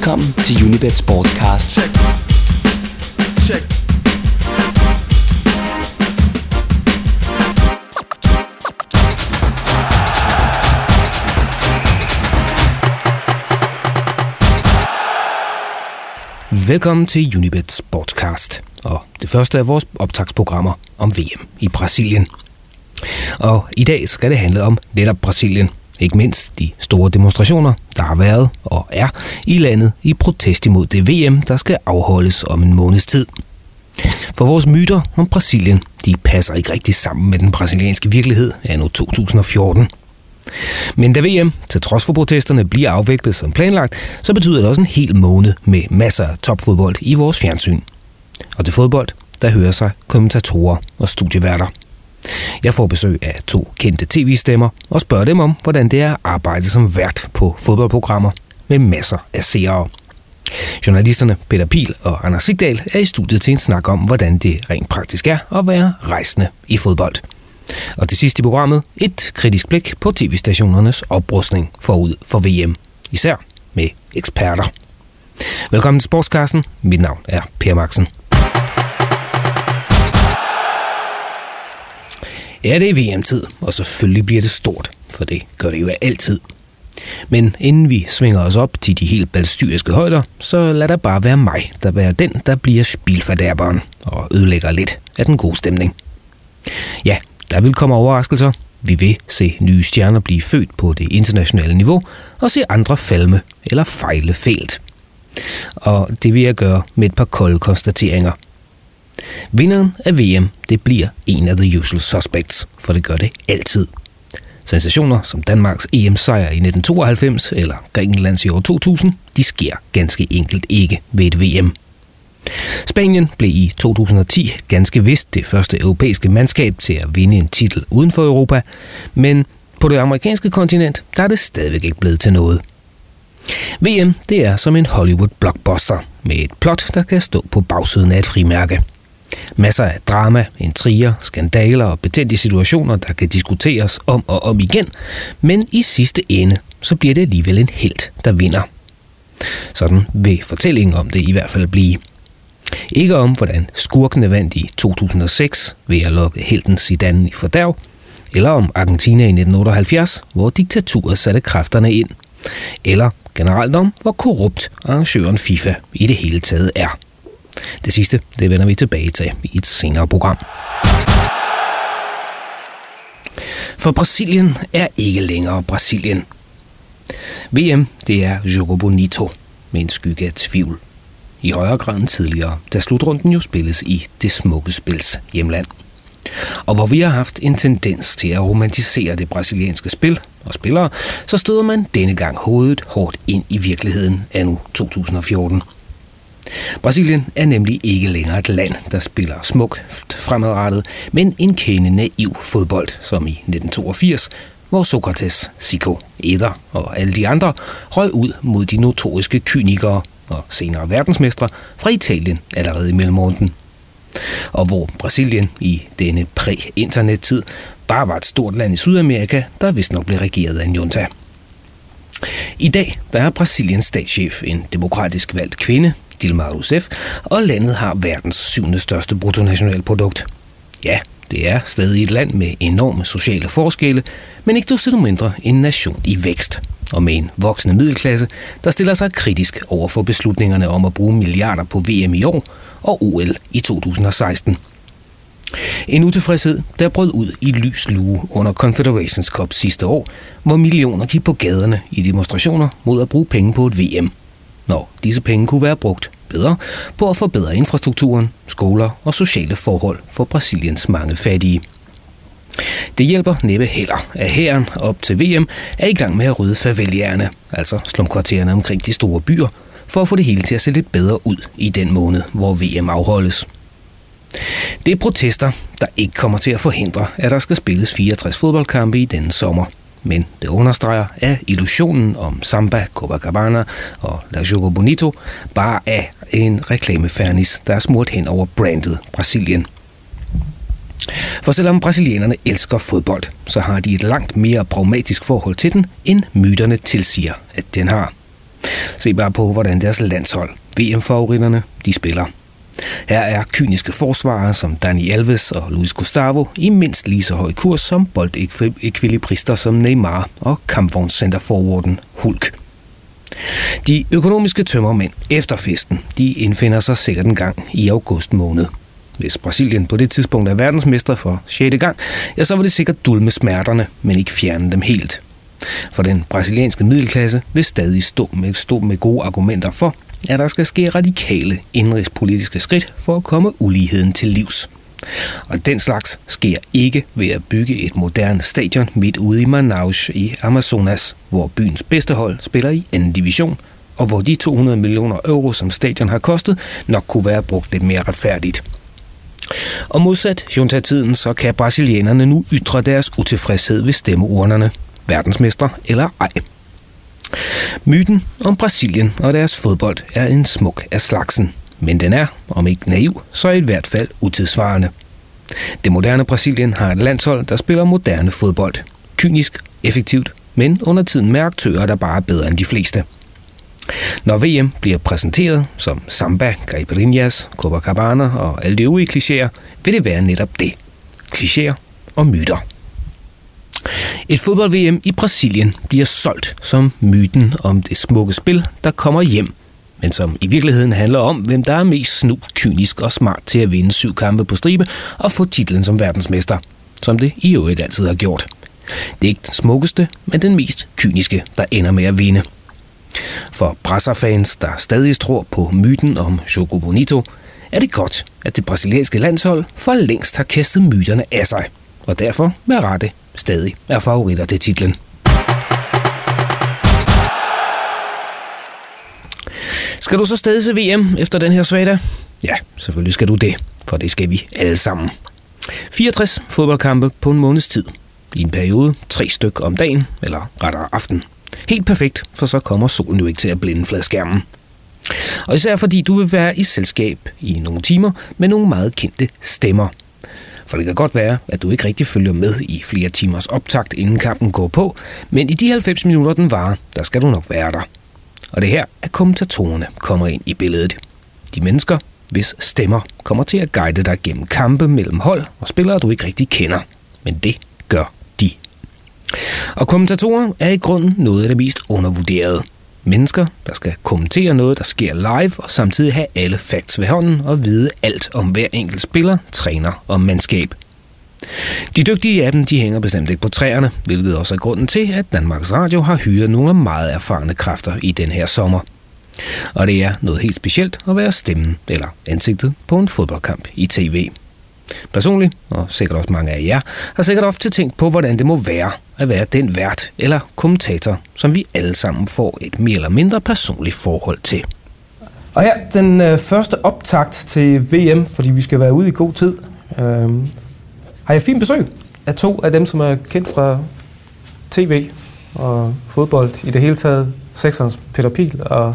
Velkommen til Unibet Sportscast. Check. Check. Velkommen til Unibet Sportscast, og det første af vores optagsprogrammer om VM i Brasilien. Og i dag skal det handle om netop Brasilien, ikke mindst de store demonstrationer, der har været og er i landet i protest imod det VM, der skal afholdes om en måneds tid. For vores myter om Brasilien, de passer ikke rigtig sammen med den brasilianske virkelighed af nu 2014. Men da VM, til trods for protesterne, bliver afviklet som planlagt, så betyder det også en hel måned med masser af topfodbold i vores fjernsyn. Og til fodbold, der hører sig kommentatorer og studieværter. Jeg får besøg af to kendte tv-stemmer og spørger dem om, hvordan det er at arbejde som vært på fodboldprogrammer med masser af seere. Journalisterne Peter Pil og Anders Sigdal er i studiet til en snak om, hvordan det rent praktisk er at være rejsende i fodbold. Og det sidste i programmet, et kritisk blik på tv-stationernes oprustning forud for VM, især med eksperter. Velkommen til Sportskassen. Mit navn er Per Maxen. Ja, det er VM-tid, og selvfølgelig bliver det stort, for det gør det jo altid. Men inden vi svinger os op til de helt balstyriske højder, så lad der bare være mig, der være den, der bliver spilfordærberen og ødelægger lidt af den gode stemning. Ja, der vil komme overraskelser. Vi vil se nye stjerner blive født på det internationale niveau, og se andre falme eller fejle fælt. Og det vil jeg gøre med et par kolde konstateringer – Vinderen af VM, det bliver en af the usual suspects, for det gør det altid. Sensationer som Danmarks EM-sejr i 1992 eller Grækenlands i år 2000, de sker ganske enkelt ikke ved et VM. Spanien blev i 2010 ganske vist det første europæiske mandskab til at vinde en titel uden for Europa, men på det amerikanske kontinent, der er det stadigvæk ikke blevet til noget. VM, det er som en Hollywood-blockbuster med et plot, der kan stå på bagsiden af et frimærke. Masser af drama, intriger, skandaler og betændte situationer, der kan diskuteres om og om igen, men i sidste ende, så bliver det alligevel en helt, der vinder. Sådan vil fortællingen om det i hvert fald blive. Ikke om, hvordan skurkene vandt i 2006 ved at lukke helten Zidane i fordærv, eller om Argentina i 1978, hvor diktaturet satte kræfterne ind, eller generelt om, hvor korrupt arrangøren FIFA i det hele taget er. Det sidste, det vender vi tilbage til i et senere program. For Brasilien er ikke længere Brasilien. VM, det er Jogo Bonito med en skygge af tvivl. I højere grad end tidligere, da slutrunden jo spilles i det smukke spils hjemland. Og hvor vi har haft en tendens til at romantisere det brasilianske spil og spillere, så støder man denne gang hovedet hårdt ind i virkeligheden af nu 2014. Brasilien er nemlig ikke længere et land, der spiller smukt fremadrettet, men en kende naiv fodbold, som i 1982, hvor Sokrates, Zico, Eder og alle de andre røg ud mod de notoriske kynikere og senere verdensmestre fra Italien allerede i mellemrunden. Og hvor Brasilien i denne præ-internet-tid bare var et stort land i Sydamerika, der vist nok blev regeret af en junta. I dag der er Brasiliens statschef en demokratisk valgt kvinde, Dilma Rousseff, og landet har verdens syvende største bruttonationalprodukt. Ja, det er stadig et land med enorme sociale forskelle, men ikke desto mindre en nation i vækst. Og med en voksende middelklasse, der stiller sig kritisk over for beslutningerne om at bruge milliarder på VM i år og OL i 2016. En utilfredshed, der brød ud i lys lue under Confederations Cup sidste år, hvor millioner gik på gaderne i demonstrationer mod at bruge penge på et VM når disse penge kunne være brugt bedre på at forbedre infrastrukturen, skoler og sociale forhold for Brasiliens mange fattige. Det hjælper næppe heller, at hæren op til VM er i gang med at rydde favelierne, altså slumkvartererne omkring de store byer, for at få det hele til at se lidt bedre ud i den måned, hvor VM afholdes. Det er protester, der ikke kommer til at forhindre, at der skal spilles 64 fodboldkampe i denne sommer – men det understreger, at illusionen om Samba, Copacabana og La Jogo Bonito bare er en reklamefernis, der er smurt hen over brandet Brasilien. For selvom brasilianerne elsker fodbold, så har de et langt mere pragmatisk forhold til den, end myterne tilsiger, at den har. Se bare på, hvordan deres landshold, VM-favoritterne, de spiller. Her er kyniske forsvarere som Dani Alves og Luis Gustavo i mindst lige så høj kurs som boldekvilibrister som Neymar og kampvognscenterforwarden Hulk. De økonomiske tømmermænd efter festen, de indfinder sig sikkert en gang i august måned. Hvis Brasilien på det tidspunkt er verdensmester for 6. gang, ja, så vil det sikkert dulme smerterne, men ikke fjerne dem helt. For den brasilianske middelklasse vil stadig stå med, stå med gode argumenter for, at der skal ske radikale indrigspolitiske skridt for at komme uligheden til livs. Og den slags sker ikke ved at bygge et moderne stadion midt ude i Manaus i Amazonas, hvor byens bedste hold spiller i anden division, og hvor de 200 millioner euro, som stadion har kostet, nok kunne være brugt lidt mere retfærdigt. Og modsat junta-tiden, så kan brasilianerne nu ytre deres utilfredshed ved stemmeurnerne, verdensmestre eller ej. Myten om Brasilien og deres fodbold er en smuk af slagsen, men den er, om ikke naiv, så i hvert fald utidsvarende. Det moderne Brasilien har et landshold, der spiller moderne fodbold. Kynisk, effektivt, men under tiden med aktører, der bare er bedre end de fleste. Når VM bliver præsenteret som samba, caipirinhas, Copacabana og alle de øvrige klichéer, vil det være netop det. Klichéer og myter. Et fodbold-VM i Brasilien bliver solgt som myten om det smukke spil, der kommer hjem, men som i virkeligheden handler om, hvem der er mest snu, kynisk og smart til at vinde syv kampe på stribe og få titlen som verdensmester, som det i øvrigt altid har gjort. Det er ikke den smukkeste, men den mest kyniske, der ender med at vinde. For Brasser-fans, der stadig tror på myten om Jogo Bonito, er det godt, at det brasilianske landshold for længst har kastet myterne af sig, og derfor med rette stadig er favoritter til titlen. Skal du så stadig se VM efter den her svagdag? Ja, selvfølgelig skal du det, for det skal vi alle sammen. 64 fodboldkampe på en måneds tid. I en periode tre styk om dagen, eller rettere aften. Helt perfekt, for så kommer solen jo ikke til at blinde fladskærmen. Og især fordi du vil være i selskab i nogle timer med nogle meget kendte stemmer. For det kan godt være, at du ikke rigtig følger med i flere timers optakt, inden kampen går på, men i de 90 minutter, den varer, der skal du nok være der. Og det her, at kommentatorerne kommer ind i billedet. De mennesker, hvis stemmer kommer til at guide dig gennem kampe mellem hold og spillere, du ikke rigtig kender. Men det gør de. Og kommentatorer er i grunden noget af det mest undervurderede. Mennesker, der skal kommentere noget, der sker live, og samtidig have alle facts ved hånden og vide alt om hver enkelt spiller, træner og mandskab. De dygtige af dem de hænger bestemt ikke på træerne, hvilket også er grunden til, at Danmarks Radio har hyret nogle meget erfarne kræfter i den her sommer. Og det er noget helt specielt at være stemmen eller ansigtet på en fodboldkamp i tv. Personligt, og sikkert også mange af jer, har sikkert ofte tænkt på, hvordan det må være at være den vært eller kommentator, som vi alle sammen får et mere eller mindre personligt forhold til. Og her den øh, første optakt til VM, fordi vi skal være ude i god tid. Øh, har jeg fint besøg af to af dem, som er kendt fra tv og fodbold i det hele taget. Seksons Peter Pil og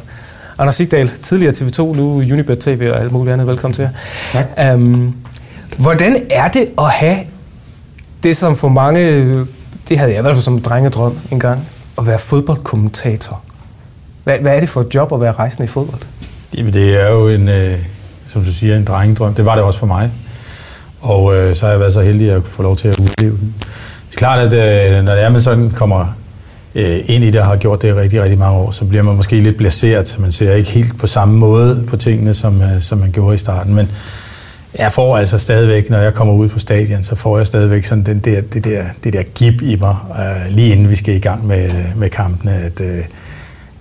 Anders Sigdal, tidligere TV2, nu Unibet TV og alt muligt andet. Velkommen til Tak. Um, hvordan er det at have det, som for mange, det havde jeg i hvert fald som drengedrøm engang, at være fodboldkommentator? Hvad, hvad er det for et job at være rejsende i fodbold? Jamen, det er jo en, øh, som du siger, en drengedrøm. Det var det også for mig. Og øh, så har jeg været så heldig at få lov til at udleve den. Det er klart, at øh, når det er, man sådan kommer øh, ind i det og har gjort det i rigtig, rigtig mange år, så bliver man måske lidt blaseret. Man ser ikke helt på samme måde på tingene, som, øh, som man gjorde i starten. Men jeg får altså stadigvæk, når jeg kommer ud på stadion, så får jeg stadigvæk sådan den der, det, der, det der gib i mig, øh, lige inden vi skal i gang med, med kampene, at, øh,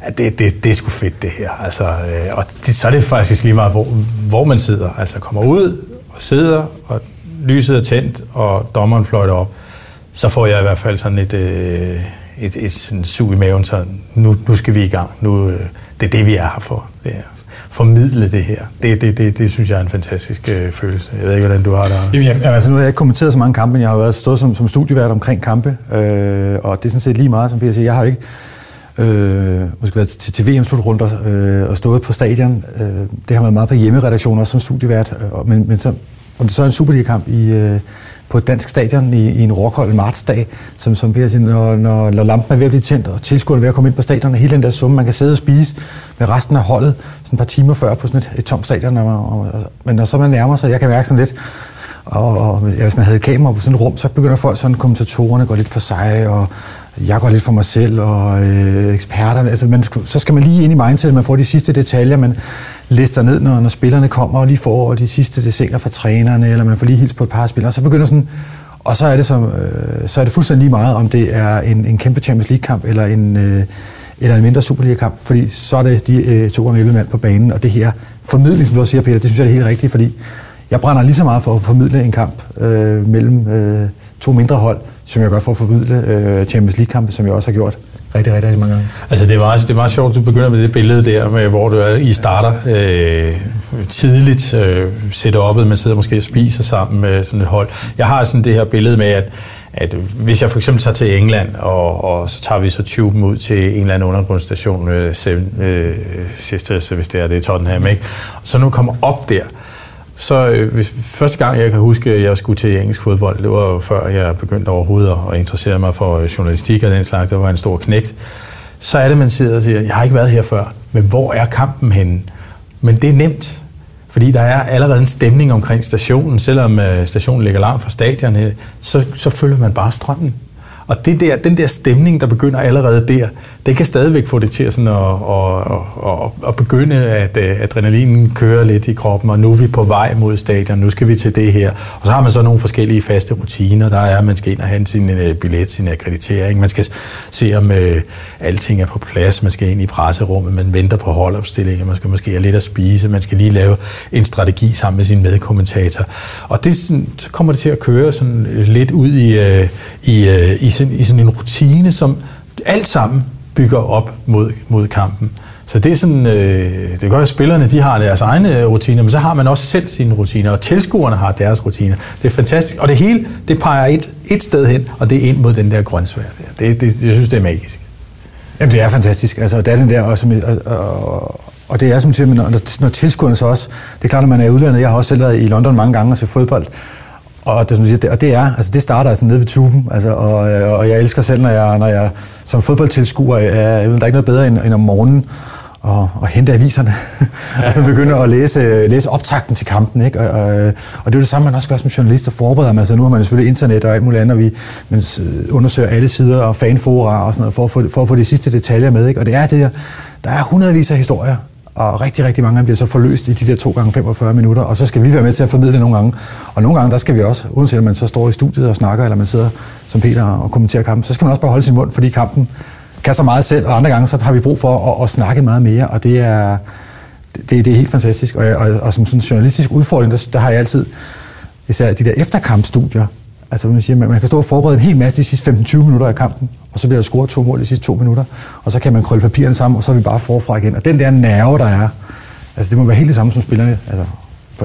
at det, det, det er sgu fedt det her. Altså, øh, og det, så er det faktisk lige meget, hvor, hvor man sidder. Altså kommer ud og sidder, og lyset er tændt, og dommeren fløjter op, så får jeg i hvert fald sådan et, øh, et, et sådan sug i maven, så nu, nu skal vi i gang. Nu, øh, det er det, vi er her for. Det her formidle det her. Det, det, det, det synes jeg er en fantastisk øh, følelse. Jeg ved ikke, hvordan du har det. Jamen, jamen, altså, nu har jeg ikke kommenteret så mange kampe, men jeg har været stået som, som studievært omkring kampe, øh, og det er sådan set lige meget, som Peter siger. Jeg har ikke øh, måske været til, til VM-slutrunder øh, og stået på stadion. Øh, det har været meget på hjemmeredaktioner som studievært, øh, men, men så, om det så er en Superliga-kamp i, øh, på et dansk stadion i, i en råkold martsdag, som, som Peter siger, når, når, når lampen er ved at blive tændt, og tilskuerne er ved at komme ind på stadion, og hele den der summe, man kan sidde og spise med resten af holdet, sådan et par timer før på sådan et, et tomt stadion, og, og, og, men når så man nærmer sig, jeg kan mærke sådan lidt, og, og ja, hvis man havde et kamera på sådan et rum, så begynder folk sådan, kommentatorerne går lidt for sig, og jeg går lidt for mig selv, og øh, eksperterne, altså man, så skal man lige ind i mindset, man får de sidste detaljer, man lister ned, når, når spillerne kommer, og lige får de sidste detaljer fra trænerne, eller man får lige hils på et par spillere, så begynder sådan, og så er det, som, øh, så er det fuldstændig lige meget, om det er en, en kæmpe Champions League-kamp, eller en, øh, eller en mindre Superliga-kamp, fordi så er det de øh, to gange 11 mand på banen, og det her formidling, som du også siger, Peter, det synes jeg er helt rigtigt, fordi jeg brænder lige så meget for at formidle en kamp øh, mellem øh, to mindre hold, som jeg gør for at forvidle øh, Champions League-kampe, som jeg også har gjort rigtig, rigtig, rigtig mange gange. Altså det er, meget, det er meget sjovt, at du begynder med det billede der, med, hvor du er, I starter øh, tidligt, øh, sætter op, man sidder måske og spiser sammen med sådan et hold. Jeg har sådan det her billede med, at at hvis jeg for eksempel tager til England, og, og så tager vi så tuben ud til en eller anden undergrundsstation, øh, øh, sidste, hvis det er det, Tottenham, ikke? så nu kommer op der, så øh, hvis, første gang, jeg kan huske, at jeg skulle til engelsk fodbold, det var jo før jeg begyndte overhovedet at interessere mig for øh, journalistik og den slags, det var en stor knægt. Så er det, man sidder og siger, jeg har ikke været her før, men hvor er kampen henne? Men det er nemt, fordi der er allerede en stemning omkring stationen, selvom øh, stationen ligger langt fra stadion, så, så følger man bare strømmen. Og det der, den der stemning, der begynder allerede der, det kan stadigvæk få det til sådan at, at, at, at begynde, at øh, adrenalinen kører lidt i kroppen, og nu er vi på vej mod stadion, nu skal vi til det her. Og så har man så nogle forskellige faste rutiner. Der er, at man skal ind og hente sin øh, billet, sin akkreditering, man skal se, om uh, alting er på plads, man skal ind i presserummet, man venter på holdopstillingen, man skal måske have lidt at spise, man skal lige lave en strategi sammen med sin medkommentator. Og det, så kommer det til at køre sådan lidt ud i, uh, i, uh, i sådan, i sådan en rutine, som alt sammen bygger op mod, mod kampen. Så det er sådan, øh, det kan godt at spillerne de har deres egne øh, rutiner, men så har man også selv sine rutiner, og tilskuerne har deres rutiner. Det er fantastisk, og det hele, det peger et, et sted hen, og det er ind mod den der grøntsvær der. Det, det, jeg synes, det er magisk. Jamen, det er fantastisk. Altså, det er den der også, og, og, og det er som siger, når, når tilskuerne så også, det er klart, når man er i udlandet, jeg har også selv været i London mange gange og set fodbold, og det, som siger, det, og det er, altså det starter altså nede ved tuben, altså, og, og jeg elsker selv, når jeg, når jeg som fodboldtilskuer, er, der er ikke noget bedre end, end om morgenen, og, og hente aviserne, og så begynde at læse, læse optakten til kampen. Ikke? Og, og, og det er det samme, man også gør som journalist og forbereder mig. Altså, nu har man selvfølgelig internet og alt muligt andet, og vi man undersøger alle sider og fanfora og sådan noget, for at få, for at få de sidste detaljer med. Ikke? Og det er det der, der er hundredvis af historier, og rigtig, rigtig mange af dem bliver så forløst i de der 2 gange 45 minutter, og så skal vi være med til at formidle det nogle gange. Og nogle gange, der skal vi også, uanset om man så står i studiet og snakker, eller man sidder som Peter og kommenterer kampen, så skal man også bare holde sin mund, fordi kampen kan så meget selv, og andre gange, så har vi brug for at, at snakke meget mere, og det er, det, det er helt fantastisk. Og, og, og som sådan en journalistisk udfordring, der, der har jeg altid, især de der efterkampstudier, Altså, man, siger, man kan stå og forberede en hel masse de sidste 15-20 minutter af kampen, og så bliver der scoret to mål de sidste to minutter, og så kan man krølle papirerne sammen, og så er vi bare forfra igen. Og den der nerve, der er, altså det må være helt det samme som spillerne. Altså,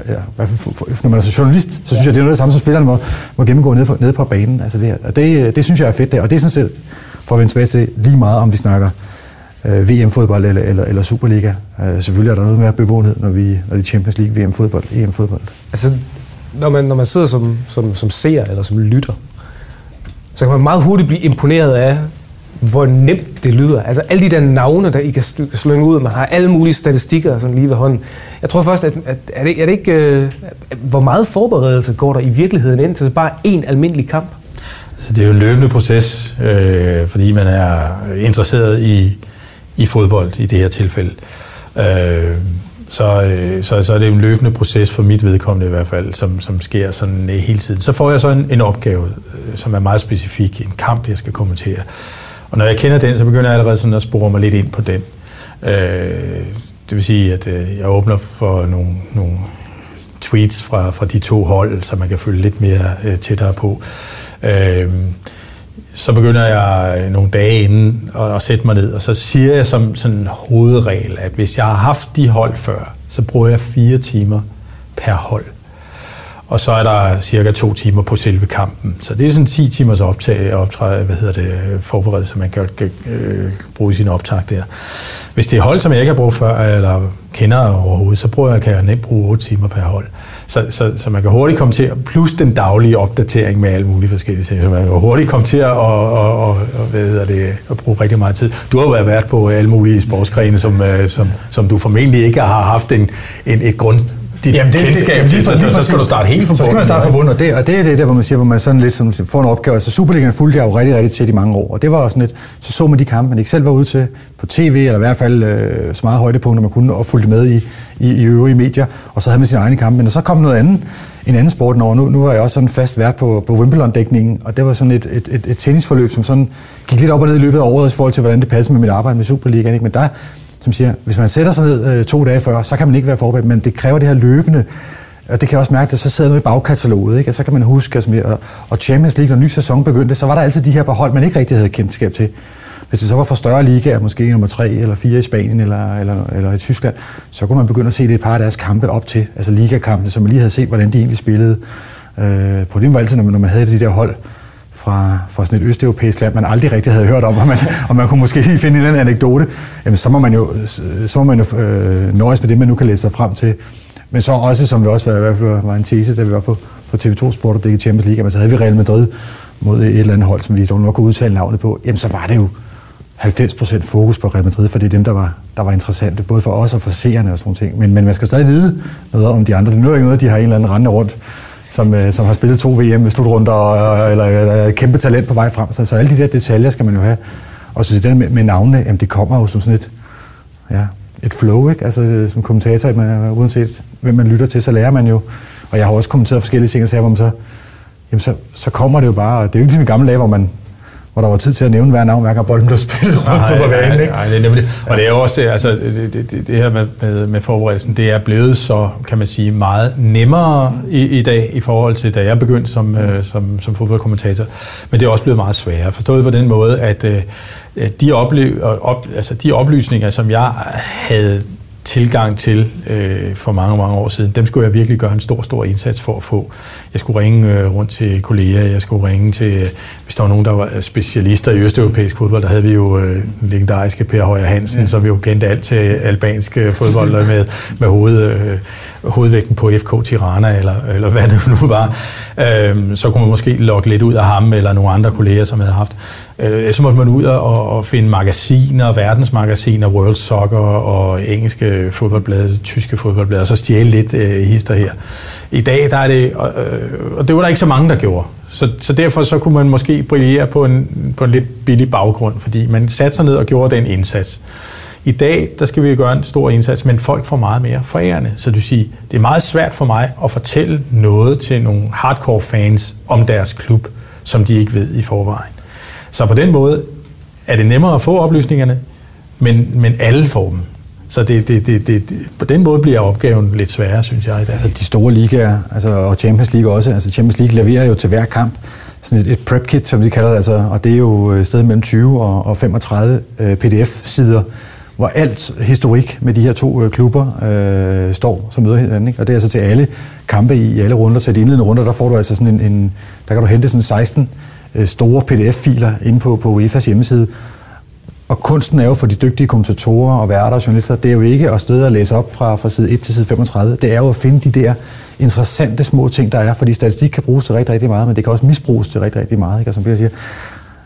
ja, når man er så journalist, så synes jeg, det er noget af det samme, som spillerne må, må gennemgå nede på, nede på banen. Altså det, og det, det synes jeg er fedt der. Og det er sådan set, for at vende tilbage til lige meget, om vi snakker øh, VM-fodbold eller, eller, eller Superliga. Øh, selvfølgelig er der noget mere bevågenhed, når, vi, når det er Champions League, VM-fodbold, EM-fodbold. Altså, når man, når man sidder som, som, som ser eller som lytter, så kan man meget hurtigt blive imponeret af, hvor nemt det lyder. Altså alle de der navne, der I kan slynge ud, man har alle mulige statistikker sådan lige ved hånden. Jeg tror først, at, at er, det, er det ikke, øh, hvor meget forberedelse går der i virkeligheden ind til bare en almindelig kamp? Altså, det er jo en løbende proces, øh, fordi man er interesseret i, i fodbold i det her tilfælde. Øh, så, øh, så, så er det en løbende proces for mit vedkommende i hvert fald, som, som sker sådan øh, hele tiden. Så får jeg så en, en opgave, øh, som er meget specifik, en kamp, jeg skal kommentere. Og når jeg kender den, så begynder jeg allerede sådan at spore mig lidt ind på den. Øh, det vil sige, at øh, jeg åbner for nogle, nogle tweets fra, fra de to hold, så man kan følge lidt mere øh, tættere på. Øh, så begynder jeg øh, nogle dage inden at, at sætte mig ned, og så siger jeg som sådan en hovedregel, at hvis jeg har haft de hold før, så bruger jeg fire timer per hold og så er der cirka to timer på selve kampen. Så det er sådan 10 timers optag, optræde, hvad hedder det, forberedelse, man kan øh, bruge i sin optag der. Hvis det er hold, som jeg ikke har brugt før, eller kender overhovedet, så bruger jeg, kan jeg nemt bruge 8 timer per hold. Så, så, så man kan hurtigt komme til, plus den daglige opdatering med alle mulige forskellige ting, så man kan hurtigt komme til at, og, og, og, hvad hedder det, at bruge rigtig meget tid. Du har jo været på alle mulige sportsgrene, som, øh, som, som du formentlig ikke har haft en, en, et grund dit Jamen, det, kendskab det, til, så, så skal du starte helt fra bunden. Så skal man starte fra bunden, og det, og det er det der, hvor man siger, hvor man sådan lidt som, får en opgave. Altså Superligaen fulgte jeg jo rigtig, rigtig tæt i mange år, og det var også sådan lidt, så så man de kampe, man ikke selv var ude til på tv, eller i hvert fald øh, så meget højdepunkter, man kunne, og fulgte med i, i, i øvrige medier, og så havde man sine egne kampe. Men så kom noget andet, en anden sport over. Nu, nu var jeg også sådan fast vært på, på Wimbledon-dækningen, og det var sådan et, et, et, et tennisforløb, som sådan gik lidt op og ned i løbet af året i forhold til, hvordan det passede med mit arbejde med Superligaen. Ikke? Men der, som siger, hvis man sætter sig ned øh, to dage før, så kan man ikke være forberedt, men det kræver det her løbende og det kan jeg også mærke, at så sidder noget i bagkataloget, ikke? og så kan man huske, altså, og, og Champions League, når ny sæson begyndte, så var der altid de her hold, man ikke rigtig havde kendskab til. Hvis det så var for større ligaer, måske nummer 3 eller 4 i Spanien eller, eller, eller i Tyskland, så kunne man begynde at se det et par af deres kampe op til, altså ligakampene, så man lige havde set, hvordan de egentlig spillede. Øh, problemet var altid, når man, når man havde de der hold, fra, fra sådan et østeuropæisk land, man aldrig rigtig havde hørt om, og man, og man kunne måske lige finde en eller anekdote, jamen så må man jo, så må man jo øh, nøjes med det, man nu kan læse sig frem til. Men så også, som vi også var, i hvert fald var en tese, da vi var på, på TV2 Sport og det Champions League, så havde vi Real Madrid mod et eller andet hold, som vi dog nok kunne udtale navnet på, jamen så var det jo 90% fokus på Real Madrid, for det er dem, der var, der var interessante, både for os og for seerne og sådan ting. Men, men man skal stadig vide noget om de andre. Det er ikke noget, de har en eller anden rende rundt, som, øh, som har spillet to VM med slutrunder, og, eller, eller et kæmpe talent på vej frem. Så, så alle de der detaljer skal man jo have. Og så det der med, med navnene, jamen det kommer jo som sådan et, ja, et flow, ikke? Altså øh, som kommentator, man, øh, uanset hvem man lytter til, så lærer man jo. Og jeg har også kommenteret forskellige ting, og så, hvor man så, jamen så, så kommer det jo bare. Det er jo ikke ligesom i gamle dage, hvor man hvor der var tid til at nævne hver navn, hver gang bolden blev spillet rundt på banen. Ikke? Nej, det er nemlig Og det er jo også, altså, det, det, det, det her med, med, med forberedelsen, det er blevet så, kan man sige, meget nemmere i, i dag, i forhold til da jeg begyndte som, øh, som, som fodboldkommentator. Men det er også blevet meget sværere. Forstået på den måde, at øh, de, oplev, op, altså, de oplysninger, som jeg havde tilgang til øh, for mange, mange år siden, dem skulle jeg virkelig gøre en stor, stor indsats for at få. Jeg skulle ringe øh, rundt til kolleger, jeg skulle ringe til, øh, hvis der var nogen, der var specialister i østeuropæisk fodbold, der havde vi jo øh, legendariske Per Højer Hansen, ja. som jo kendte alt til albansk øh, fodbold med, med hoved, øh, hovedvægten på FK Tirana, eller, eller hvad det nu var. Øh, så kunne man måske lokke lidt ud af ham, eller nogle andre kolleger, som havde haft Øh, så måtte man ud og, og finde magasiner, verdensmagasiner, World Soccer og engelske fodboldblade, tyske fodboldblade, og så stjæle lidt øh, hister her. I dag der er det, øh, og det var der ikke så mange, der gjorde. Så, så derfor så kunne man måske brillere på en, på en lidt billig baggrund, fordi man satte sig ned og gjorde den indsats. I dag, der skal vi gøre en stor indsats, men folk får meget mere forærende. Så du siger, det er meget svært for mig at fortælle noget til nogle hardcore fans om deres klub, som de ikke ved i forvejen. Så på den måde er det nemmere at få oplysningerne, men, men alle får dem. Så det, det, det, det, på den måde bliver opgaven lidt sværere, synes jeg. I dag. Altså de store ligaer, altså, og Champions League også, altså Champions League leverer jo til hver kamp sådan et, et prep kit, som de kalder det, altså, og det er jo øh, et sted mellem 20 og, og 35 øh, pdf-sider, hvor alt historik med de her to øh, klubber øh, står, som møder hinanden. Ikke? Og det er altså til alle kampe i, i alle runder. Så i de indledende runder, der får du altså sådan en, en der kan du hente sådan 16 Øh, store pdf-filer inde på, på UEFA's hjemmeside. Og kunsten er jo for de dygtige kommentatorer og værter og journalister, det er jo ikke at støde og læse op fra, fra side 1 til side 35. Det er jo at finde de der interessante små ting, der er, fordi statistik kan bruges til rigtig, rigtig meget, men det kan også misbruges til rigtig, rigtig meget. Ikke? Og som Peter siger,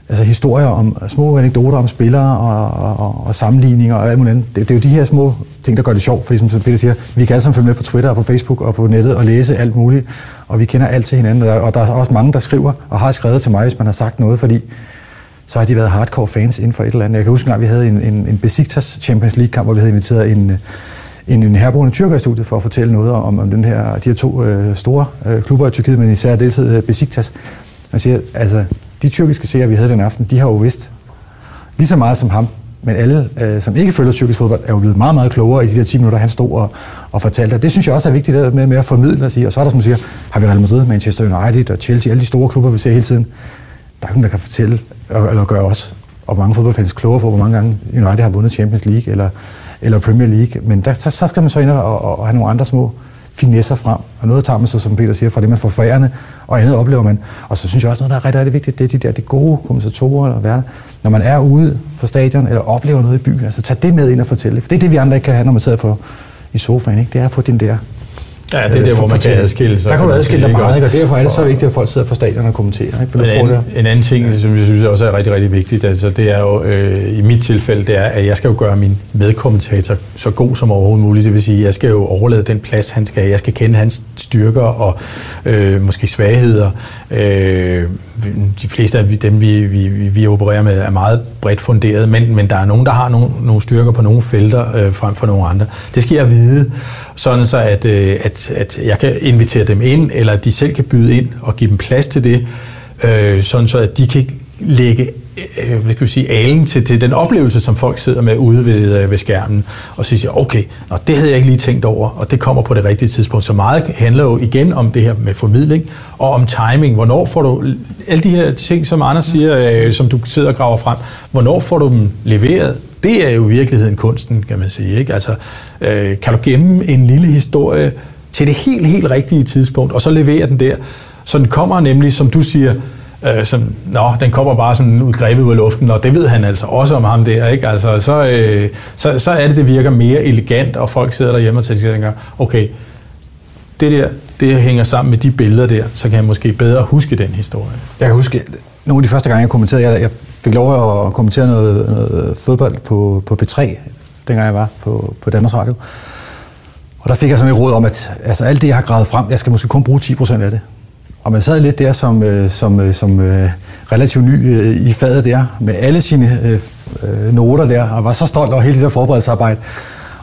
altså historier om øh, små anekdoter om spillere og, og, og sammenligninger og alt muligt andet. Det, det, er jo de her små ting, der gør det sjovt, fordi som Peter siger, vi kan alle sammen følge med på Twitter og på Facebook og på nettet og læse alt muligt, og vi kender alt til hinanden, og der er også mange, der skriver og har skrevet til mig, hvis man har sagt noget, fordi så har de været hardcore fans inden for et eller andet. Jeg kan huske, at vi havde en, en, en Besiktas Champions League-kamp, hvor vi havde inviteret en, en, en herboende tyrker i studiet for at fortælle noget om, om den her, de her to øh, store øh, klubber i Tyrkiet, men især deltid øh, Besiktas. Og siger, altså, de tyrkiske seere, vi havde den aften, de har jo vidst lige så meget som ham, men alle, øh, som ikke følger tyrkisk fodbold, er jo blevet meget, meget klogere i de der 10 minutter, han stod og, og fortalte. Det synes jeg også er vigtigt der med, med at formidle og sige. Og så er der, som siger, har vi Real Madrid, Manchester United og Chelsea, alle de store klubber, vi ser hele tiden. Der er ingen, der kan fortælle, eller gøre os, og mange fodboldfans klogere på, hvor mange gange United har vundet Champions League eller, eller Premier League. Men der, så, så skal man så ind og, og, og have nogle andre små finesser frem. Og noget tager man så, som Peter siger, fra det, man får forærende, og andet oplever man. Og så synes jeg også, noget, der er rigtig, rigtig vigtigt, det er de der de gode kommentatorer, eller værter. Når man er ude på stadion, eller oplever noget i byen, altså tag det med ind og fortælle. For det er det, vi andre ikke kan have, når man sidder for, i sofaen. Ikke? Det er at få den der Ja, det er der, hvor man kan adskille sig. Der kan du adskille dig meget, ikke? og derfor er det så vigtigt, at folk sidder på stadion og kommenterer. Ikke? For en, får det. anden, en anden ting, som jeg synes også er rigtig, rigtig vigtigt, altså det er jo, øh, i mit tilfælde, det er, at jeg skal jo gøre min medkommentator så god som overhovedet muligt. Det vil sige, at jeg skal jo overlade den plads, han skal have. Jeg skal kende hans styrker og øh, måske svagheder. Øh, de fleste af dem, vi, vi, vi opererer med, er meget bredt funderet, men, men der er nogen, der har nogle, nogle styrker på nogle felter øh, frem for nogle andre. Det skal jeg vide, sådan så at, øh, at, at jeg kan invitere dem ind, eller at de selv kan byde ind og give dem plads til det, øh, sådan så at de kan lægge Øh, øh, hvad skal vi sige, alen til, til den oplevelse, som folk sidder med ude ved, øh, ved skærmen, og så siger, okay, nå, det havde jeg ikke lige tænkt over, og det kommer på det rigtige tidspunkt. Så meget handler jo igen om det her med formidling, og om timing. Hvornår får du alle de her ting, som Anders siger, øh, som du sidder og graver frem, hvornår får du dem leveret? Det er jo i virkeligheden kunsten, kan man sige. Ikke? Altså, øh, kan du gemme en lille historie til det helt, helt rigtige tidspunkt, og så levere den der, så den kommer nemlig, som du siger, øh, som, nå, den kommer bare sådan ud, grebet ud af luften, og det ved han altså også om ham der, ikke? Altså, så, øh, så, så er det, det virker mere elegant, og folk sidder derhjemme og tænker, okay, det der, det hænger sammen med de billeder der, så kan jeg måske bedre huske den historie. Jeg kan huske, nogle af de første gange, jeg kommenterede, jeg, jeg fik lov at kommentere noget, noget fodbold på, på P3, dengang jeg var på, på Danmarks Radio. Og der fik jeg sådan et råd om, at altså, alt det, jeg har gravet frem, jeg skal måske kun bruge 10% af det. Og man sad lidt der som, øh, som, øh, som øh, relativt ny øh, i fadet der, med alle sine øh, øh, noter der, og var så stolt over hele det der forberedelsesarbejde.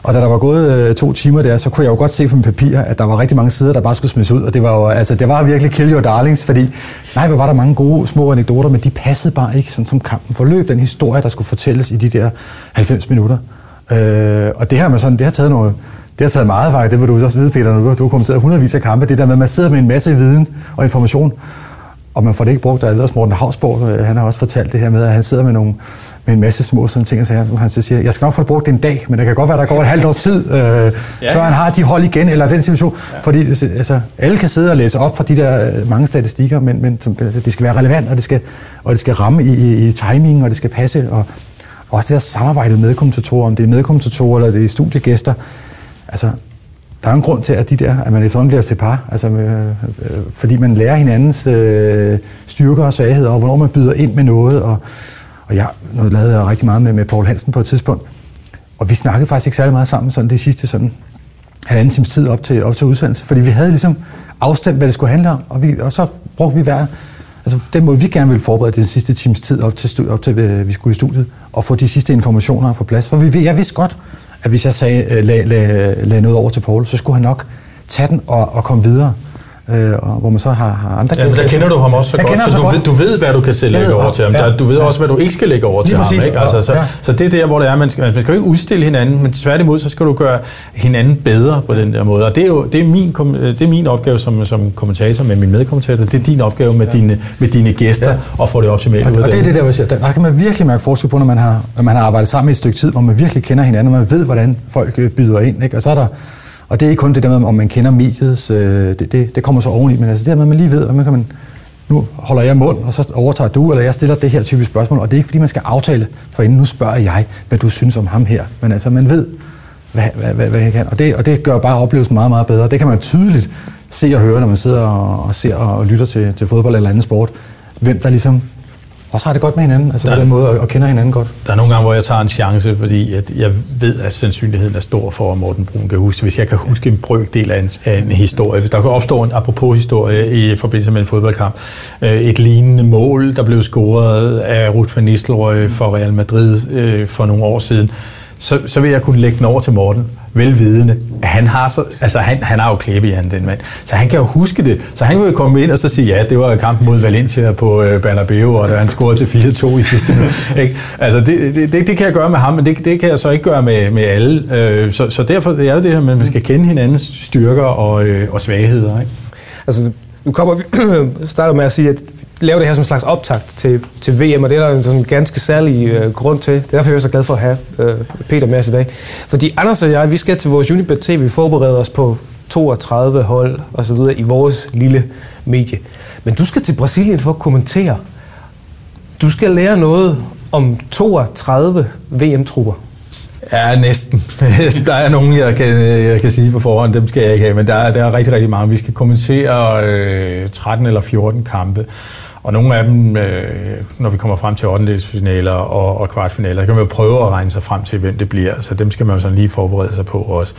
Og da der var gået øh, to timer der, så kunne jeg jo godt se på min papir, at der var rigtig mange sider, der bare skulle smides ud. Og det var jo, altså, det var virkelig kill your darlings, fordi nej, hvor var der mange gode små anekdoter, men de passede bare ikke sådan som kampen forløb, den historie, der skulle fortælles i de der 90 minutter. Øh, og det her med sådan, det har taget noget, det har taget meget faktisk, det vil du også vide, Peter, når du, har kommenteret hundredvis af kampe, det der med, at man sidder med en masse viden og information, og man får det ikke brugt, og ellers Morten Havsborg, øh, han har også fortalt det her med, at han sidder med, nogle, med en masse små sådan ting, og så han så siger, jeg skal nok få det brugt en dag, men det kan godt være, der går et halvt års tid, øh, ja, før han har de hold igen, eller den situation, ja. fordi altså, alle kan sidde og læse op fra de der øh, mange statistikker, men, men som, altså, det skal være relevant, og det skal, og det skal ramme i, i, i timing, og det skal passe, og, og også det der samarbejde med kommentatorer, om det er medkommentatorer, eller det er studiegæster, altså, der er en grund til, at de der, at man efterhånden bliver til par, altså, øh, øh, fordi man lærer hinandens øh, styrker og svagheder, og hvornår man byder ind med noget, og, og jeg noget lavede jeg rigtig meget med, med Paul Hansen på et tidspunkt, og vi snakkede faktisk ikke særlig meget sammen sådan det sidste sådan halvanden times tid op til, op til udsendelse, fordi vi havde ligesom afstemt, hvad det skulle handle om, og, vi, og så brugte vi hver, altså den måde, vi gerne ville forberede den sidste times tid op til, op til øh, vi skulle i studiet, og få de sidste informationer på plads, for vi, jeg vidste godt, at hvis jeg sagde, lag, lagde, lag, lag noget over til Paul, så skulle han nok tage den og, og komme videre. Øh, og hvor man så har, har andre ja, der kender du ham også så jeg godt, så, så du, godt. Ved, du ved, hvad du kan selv lægge over til ham. Ja, der, du ved ja. også, hvad du ikke skal lægge over til Lige ham. præcis, Ikke? Altså, så, ja. så det er der, hvor det er, man skal, man skal jo ikke udstille hinanden, men tværtimod, så skal du gøre hinanden bedre på den der måde. Og det er jo det er min, det er min opgave som, som kommentator med min medkommentator. Det er din opgave med, ja. dine, med dine gæster Ja. at få det optimale Og, ud af og det er det der, jeg siger, der, der kan man virkelig mærke forskel på, når man har, når man har arbejdet sammen i et stykke tid, hvor man virkelig kender hinanden, og man ved, hvordan folk øh, byder ind. Ikke? Og, så er der, og det er ikke kun det der med, om man kender mediets, øh, det, det, det kommer så oveni, men altså det der med, at man lige ved, at man kan man, nu holder jeg mund, og så overtager du, eller jeg stiller det her type spørgsmål, og det er ikke fordi, man skal aftale, for inden nu spørger jeg, hvad du synes om ham her. Men altså, man ved, hvad, hvad, hvad, hvad jeg kan. Og det, og det gør bare oplevelsen meget, meget bedre. Det kan man tydeligt se og høre, når man sidder og, og ser og lytter til, til fodbold eller anden sport. Hvem der ligesom også har det godt med hinanden, altså Der- på den måde, og, og kender hinanden godt. Der er nogle gange, hvor jeg tager en chance, fordi at jeg ved, at sandsynligheden er stor for, at Morten Brun kan huske. Hvis jeg kan huske en brøkdel af en, af en historie. Hvis der kan opstå en apropos historie i forbindelse med en fodboldkamp. Øh, Et lignende mål, der blev scoret af Ruth van Nistelrooy for Real Madrid øh, for nogle år siden. Så, så vil jeg kunne lægge den over til Morten, velvidende, at han har, så, altså han, han har jo klæbe i han, den mand. Så han kan jo huske det. Så han vil jo komme ind og så sige, ja, det var kampen mod Valencia på øh, Bernabeu, og der han scorede til 4-2 i sidste. Ikke? Altså, det, det, det, det, kan jeg gøre med ham, men det, det kan jeg så ikke gøre med, med alle. Øh, så, så derfor det er det det her, at man skal kende hinandens styrker og, øh, og svagheder. Ikke? Altså, nu kommer vi starter med at sige, at lave det her som en slags optakt til, til VM, og det er der en sådan ganske særlig øh, grund til. Det er derfor, jeg er så glad for at have øh, Peter med os i dag. Fordi Anders og jeg, vi skal til vores Unibet TV forberede os på 32 hold og så videre i vores lille medie. Men du skal til Brasilien for at kommentere. Du skal lære noget om 32 VM-trupper. Ja, næsten. der er nogen, jeg kan, jeg kan sige på forhånd, dem skal jeg ikke have, men der er, der er rigtig, rigtig mange. Vi skal kommentere øh, 13 eller 14 kampe, og nogle af dem, øh, når vi kommer frem til 8. og, og kvartfinaler, så kan man jo prøve at regne sig frem til, hvem det bliver, så dem skal man jo sådan lige forberede sig på også.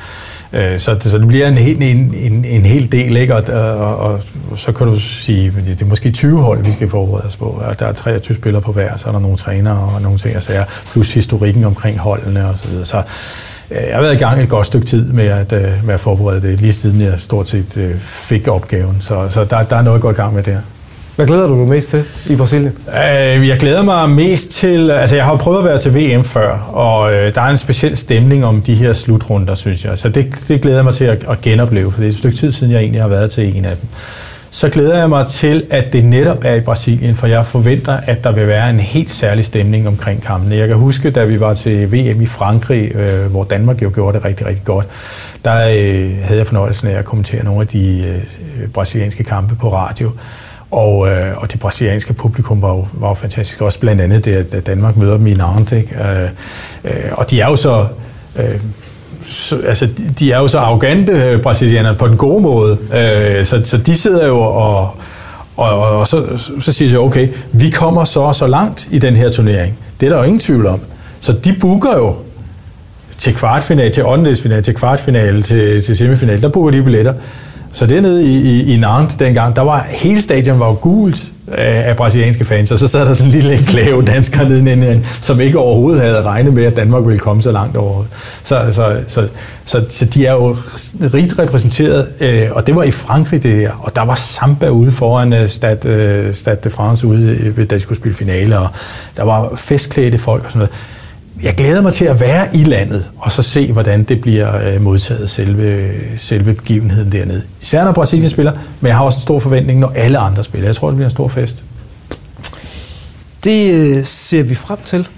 Øh, så, det, så det bliver en, en, en, en hel del, ikke? Og, og, og, så kan du sige, at det er måske 20 hold, vi skal forberede os på. Der er 23 spillere på hver, så er der nogle trænere og nogle ting, jeg siger, plus historikken omkring holdene og så videre. Så øh, jeg har været i gang et godt stykke tid med at, øh, med at forberede det, lige siden jeg stort set øh, fik opgaven. Så, så der, der er noget at gå i gang med der. Hvad glæder du dig mest til i Brasilien? Øh, jeg glæder mig mest til... Altså, jeg har jo prøvet at være til VM før, og øh, der er en speciel stemning om de her slutrunder, synes jeg. Så det, det glæder jeg mig til at, at genopleve, for det er et stykke tid siden, jeg egentlig har været til en af dem. Så glæder jeg mig til, at det netop er i Brasilien, for jeg forventer, at der vil være en helt særlig stemning omkring kampene. Jeg kan huske, da vi var til VM i Frankrig, øh, hvor Danmark jo gjorde det rigtig, rigtig godt, der øh, havde jeg fornøjelsen af at kommentere nogle af de øh, brasilianske kampe på radio. Og, øh, og det brasilianske publikum var jo, var jo fantastisk. Også blandt andet det, at Danmark møder dem i Nantes. Ikke? Øh, øh, og de er jo så... Øh, så, altså, de er jo så arrogante brasilianerne, brasilianere på den gode måde. Øh, så, så de sidder jo og, og, og, og så, så siger de, okay, vi kommer så så langt i den her turnering. Det er der jo ingen tvivl om. Så de booker jo til kvartfinale, til åndedelsfinale, til kvartfinale, til, til semifinale, der booker de billetter. Så dernede i, i, i Nantes dengang, der var hele stadion var jo gult af, af brasilianske fans, og så sad der sådan en lille enklave danskere nede som ikke overhovedet havde regnet med, at Danmark ville komme så langt over. Så, så, så, så, så de er jo rigt repræsenteret, øh, og det var i Frankrig det her, og der var samba ude foran øh, Stade, øh, Stade de France ude, øh, da de skulle spille finale, og der var festklædte folk og sådan noget jeg glæder mig til at være i landet, og så se, hvordan det bliver øh, modtaget, selve, selve begivenheden dernede. Især når Brasilien spiller, men jeg har også en stor forventning, når alle andre spiller. Jeg tror, det bliver en stor fest. Det øh, ser vi frem til.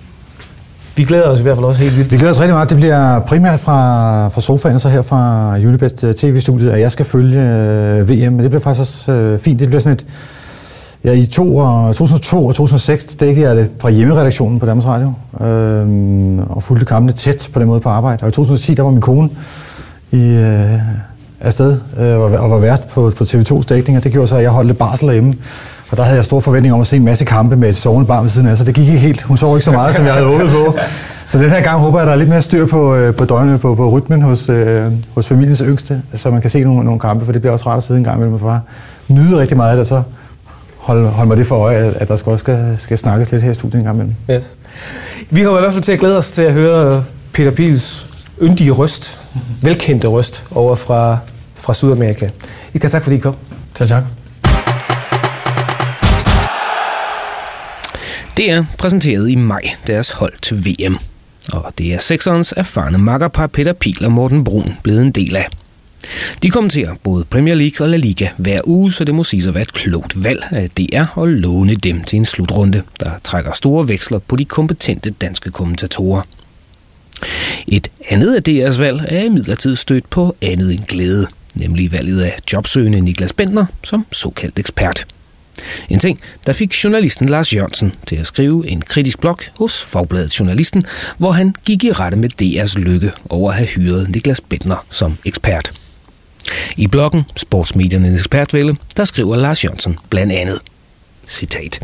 Vi glæder os i hvert fald også helt vildt. Vi glæder os rigtig meget. Det bliver primært fra, fra sofaen, så her fra Unibet øh, TV-studiet, at jeg skal følge øh, VM. Men det bliver faktisk også øh, fint. Det bliver sådan et, Ja, i to, 2002 og 2006 dækkede jeg det fra hjemmeredaktionen på Danmarks Radio, øh, og fulgte kampene tæt på den måde på arbejde. Og i 2010, der var min kone i, øh, afsted øh, og var vært på, på TV2's dækning, og det gjorde så, at jeg holdt lidt barsel derhjemme. Og der havde jeg stor forventning om at se en masse kampe med et sovende barn ved siden af, så det gik ikke helt. Hun sov ikke så meget, som jeg havde håbet på. Så den her gang håber jeg, at der er lidt mere styr på, øh, på døgnet, på, på rytmen hos, øh, hos familiens yngste, så man kan se nogle, nogle kampe, for det bliver også rart at sidde en gang imellem og bare nyde rigtig meget af det, så holde, holde mig det for øje, at der skal også skal, skal snakkes lidt her i studiet en gang imellem. Yes. Vi kommer i hvert fald til at glæde os til at høre Peter Pils yndige røst, velkendte røst over fra, fra Sydamerika. I kan tak, fordi I kom. Tak, tak. Det er præsenteret i maj deres hold til VM. Og det er sekserens erfarne makkerpar Peter Pil og Morten Brun blevet en del af. De kommenterer både Premier League og La Liga hver uge, så det må siges at være et klogt valg af DR at låne dem til en slutrunde, der trækker store veksler på de kompetente danske kommentatorer. Et andet af DR's valg er imidlertid stødt på andet end glæde, nemlig valget af jobsøgende Niklas Bentner som såkaldt ekspert. En ting, der fik journalisten Lars Jørgensen til at skrive en kritisk blog hos Fagbladet Journalisten, hvor han gik i rette med DR's lykke over at have hyret Niklas Bentner som ekspert. I bloggen Sportsmediernes ekspertvælde, der skriver Lars Jørgensen blandt andet, citat,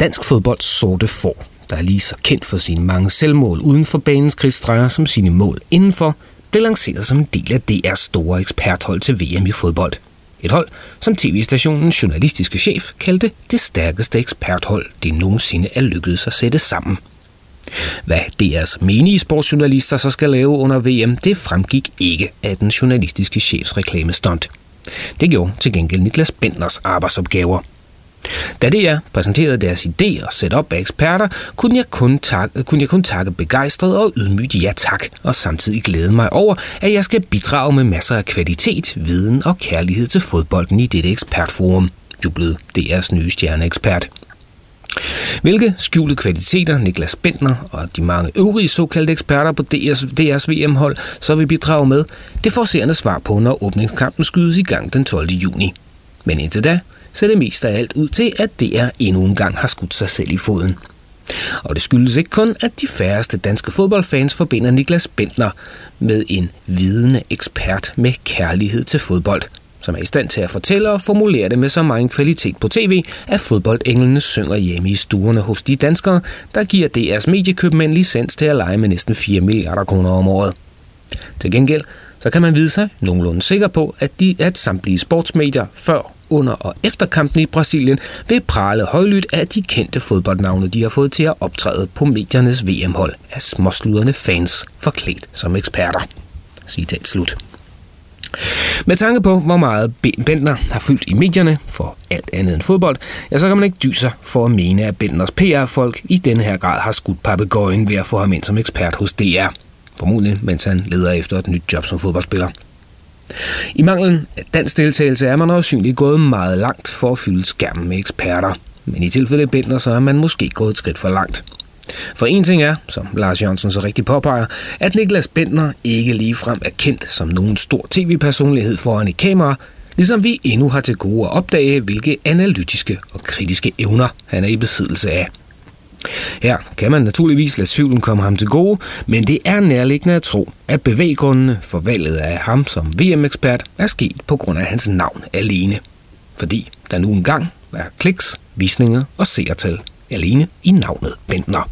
Dansk fodbolds sorte får, der er lige så kendt for sine mange selvmål uden for banens krigsstreger som sine mål indenfor, blev lanceret som en del af DR's store eksperthold til VM i fodbold. Et hold, som tv-stationens journalistiske chef kaldte det stærkeste eksperthold, det nogensinde er lykkedes at sætte sammen – hvad DR's menige sportsjournalister så skal lave under VM, det fremgik ikke af den journalistiske chefs reklamestunt. Det gjorde til gengæld Niklas Bendlers arbejdsopgaver. Da DR præsenterede deres idé og setup af eksperter, kunne jeg, kun takke, kunne jeg kun takke begejstret og ydmygt ja tak, og samtidig glæde mig over, at jeg skal bidrage med masser af kvalitet, viden og kærlighed til fodbolden i dette ekspertforum, jublede DR's nye stjerneekspert. Hvilke skjulte kvaliteter Niklas Bentner og de mange øvrige såkaldte eksperter på DS, DR's VM-hold så vil bidrage med, det får seerne svar på, når åbningskampen skydes i gang den 12. juni. Men indtil da ser det mest af alt ud til, at DR endnu en gang har skudt sig selv i foden. Og det skyldes ikke kun, at de færreste danske fodboldfans forbinder Niklas Bentner med en vidende ekspert med kærlighed til fodbold, som er i stand til at fortælle og formulere det med så meget kvalitet på tv, at fodboldenglene synger hjemme i stuerne hos de danskere, der giver DR's mediekøbmænd licens til at lege med næsten 4 milliarder kroner om året. Til gengæld så kan man vide sig nogenlunde sikker på, at de at samtlige sportsmedier før, under og efter kampen i Brasilien vil prale højlydt af de kendte fodboldnavne, de har fået til at optræde på mediernes VM-hold af småsluderne fans forklædt som eksperter. Citat slut. Med tanke på, hvor meget Bentner har fyldt i medierne for alt andet end fodbold, ja, så kan man ikke dyse for at mene, at Bentners PR-folk i denne her grad har skudt papegøjen ved at få ham ind som ekspert hos DR. Formodentlig, mens han leder efter et nyt job som fodboldspiller. I manglen af dansk deltagelse er man også gået meget langt for at fylde skærmen med eksperter. Men i tilfælde Bentner, så er man måske gået et skridt for langt. For en ting er, som Lars Jørgensen så rigtig påpeger, at Niklas Bentner ikke ligefrem er kendt som nogen stor tv-personlighed foran et kamera, ligesom vi endnu har til gode at opdage, hvilke analytiske og kritiske evner han er i besiddelse af. Her kan man naturligvis lade tvivlen komme ham til gode, men det er nærliggende at tro, at bevæggrundene for valget af ham som VM-ekspert er sket på grund af hans navn alene. Fordi der nu engang er kliks, visninger og seertal alene i navnet Bentner.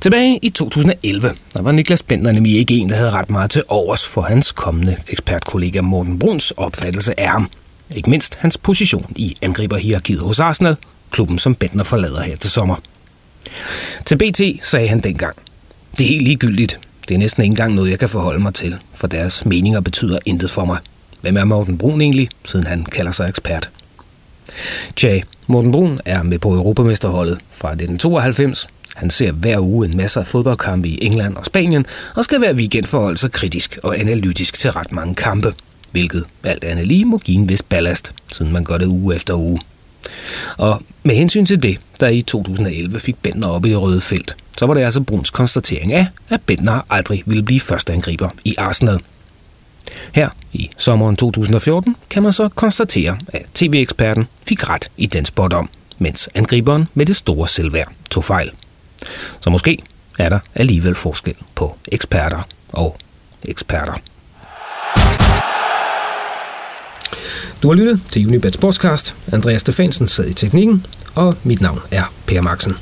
Tilbage i 2011, der var Niklas Bentner nemlig ikke en, der havde ret meget til overs for hans kommende ekspertkollega Morten Bruns opfattelse af ham. Ikke mindst hans position i angriberhierarkiet hos Arsenal, klubben som Bentner forlader her til sommer. Til BT sagde han dengang, det er helt ligegyldigt. Det er næsten ikke engang noget, jeg kan forholde mig til, for deres meninger betyder intet for mig. Hvem er Morten Brun egentlig, siden han kalder sig ekspert? Tja, Morten Brun er med på Europamesterholdet fra 1992. Han ser hver uge en masse af fodboldkampe i England og Spanien, og skal hver weekend forholde sig kritisk og analytisk til ret mange kampe, hvilket alt andet lige må give en vis ballast, siden man gør det uge efter uge. Og med hensyn til det, der i 2011 fik Bender op i det røde felt, så var det altså Bruns konstatering af, at Bender aldrig ville blive førsteangriber i Arsenal. Her i sommeren 2014 kan man så konstatere, at tv-eksperten fik ret i den spot om, mens angriberen med det store selvværd tog fejl. Så måske er der alligevel forskel på eksperter og eksperter. Du har lyttet til Unibet Sportscast. Andreas Stefansen sad i teknikken, og mit navn er Per Maxen.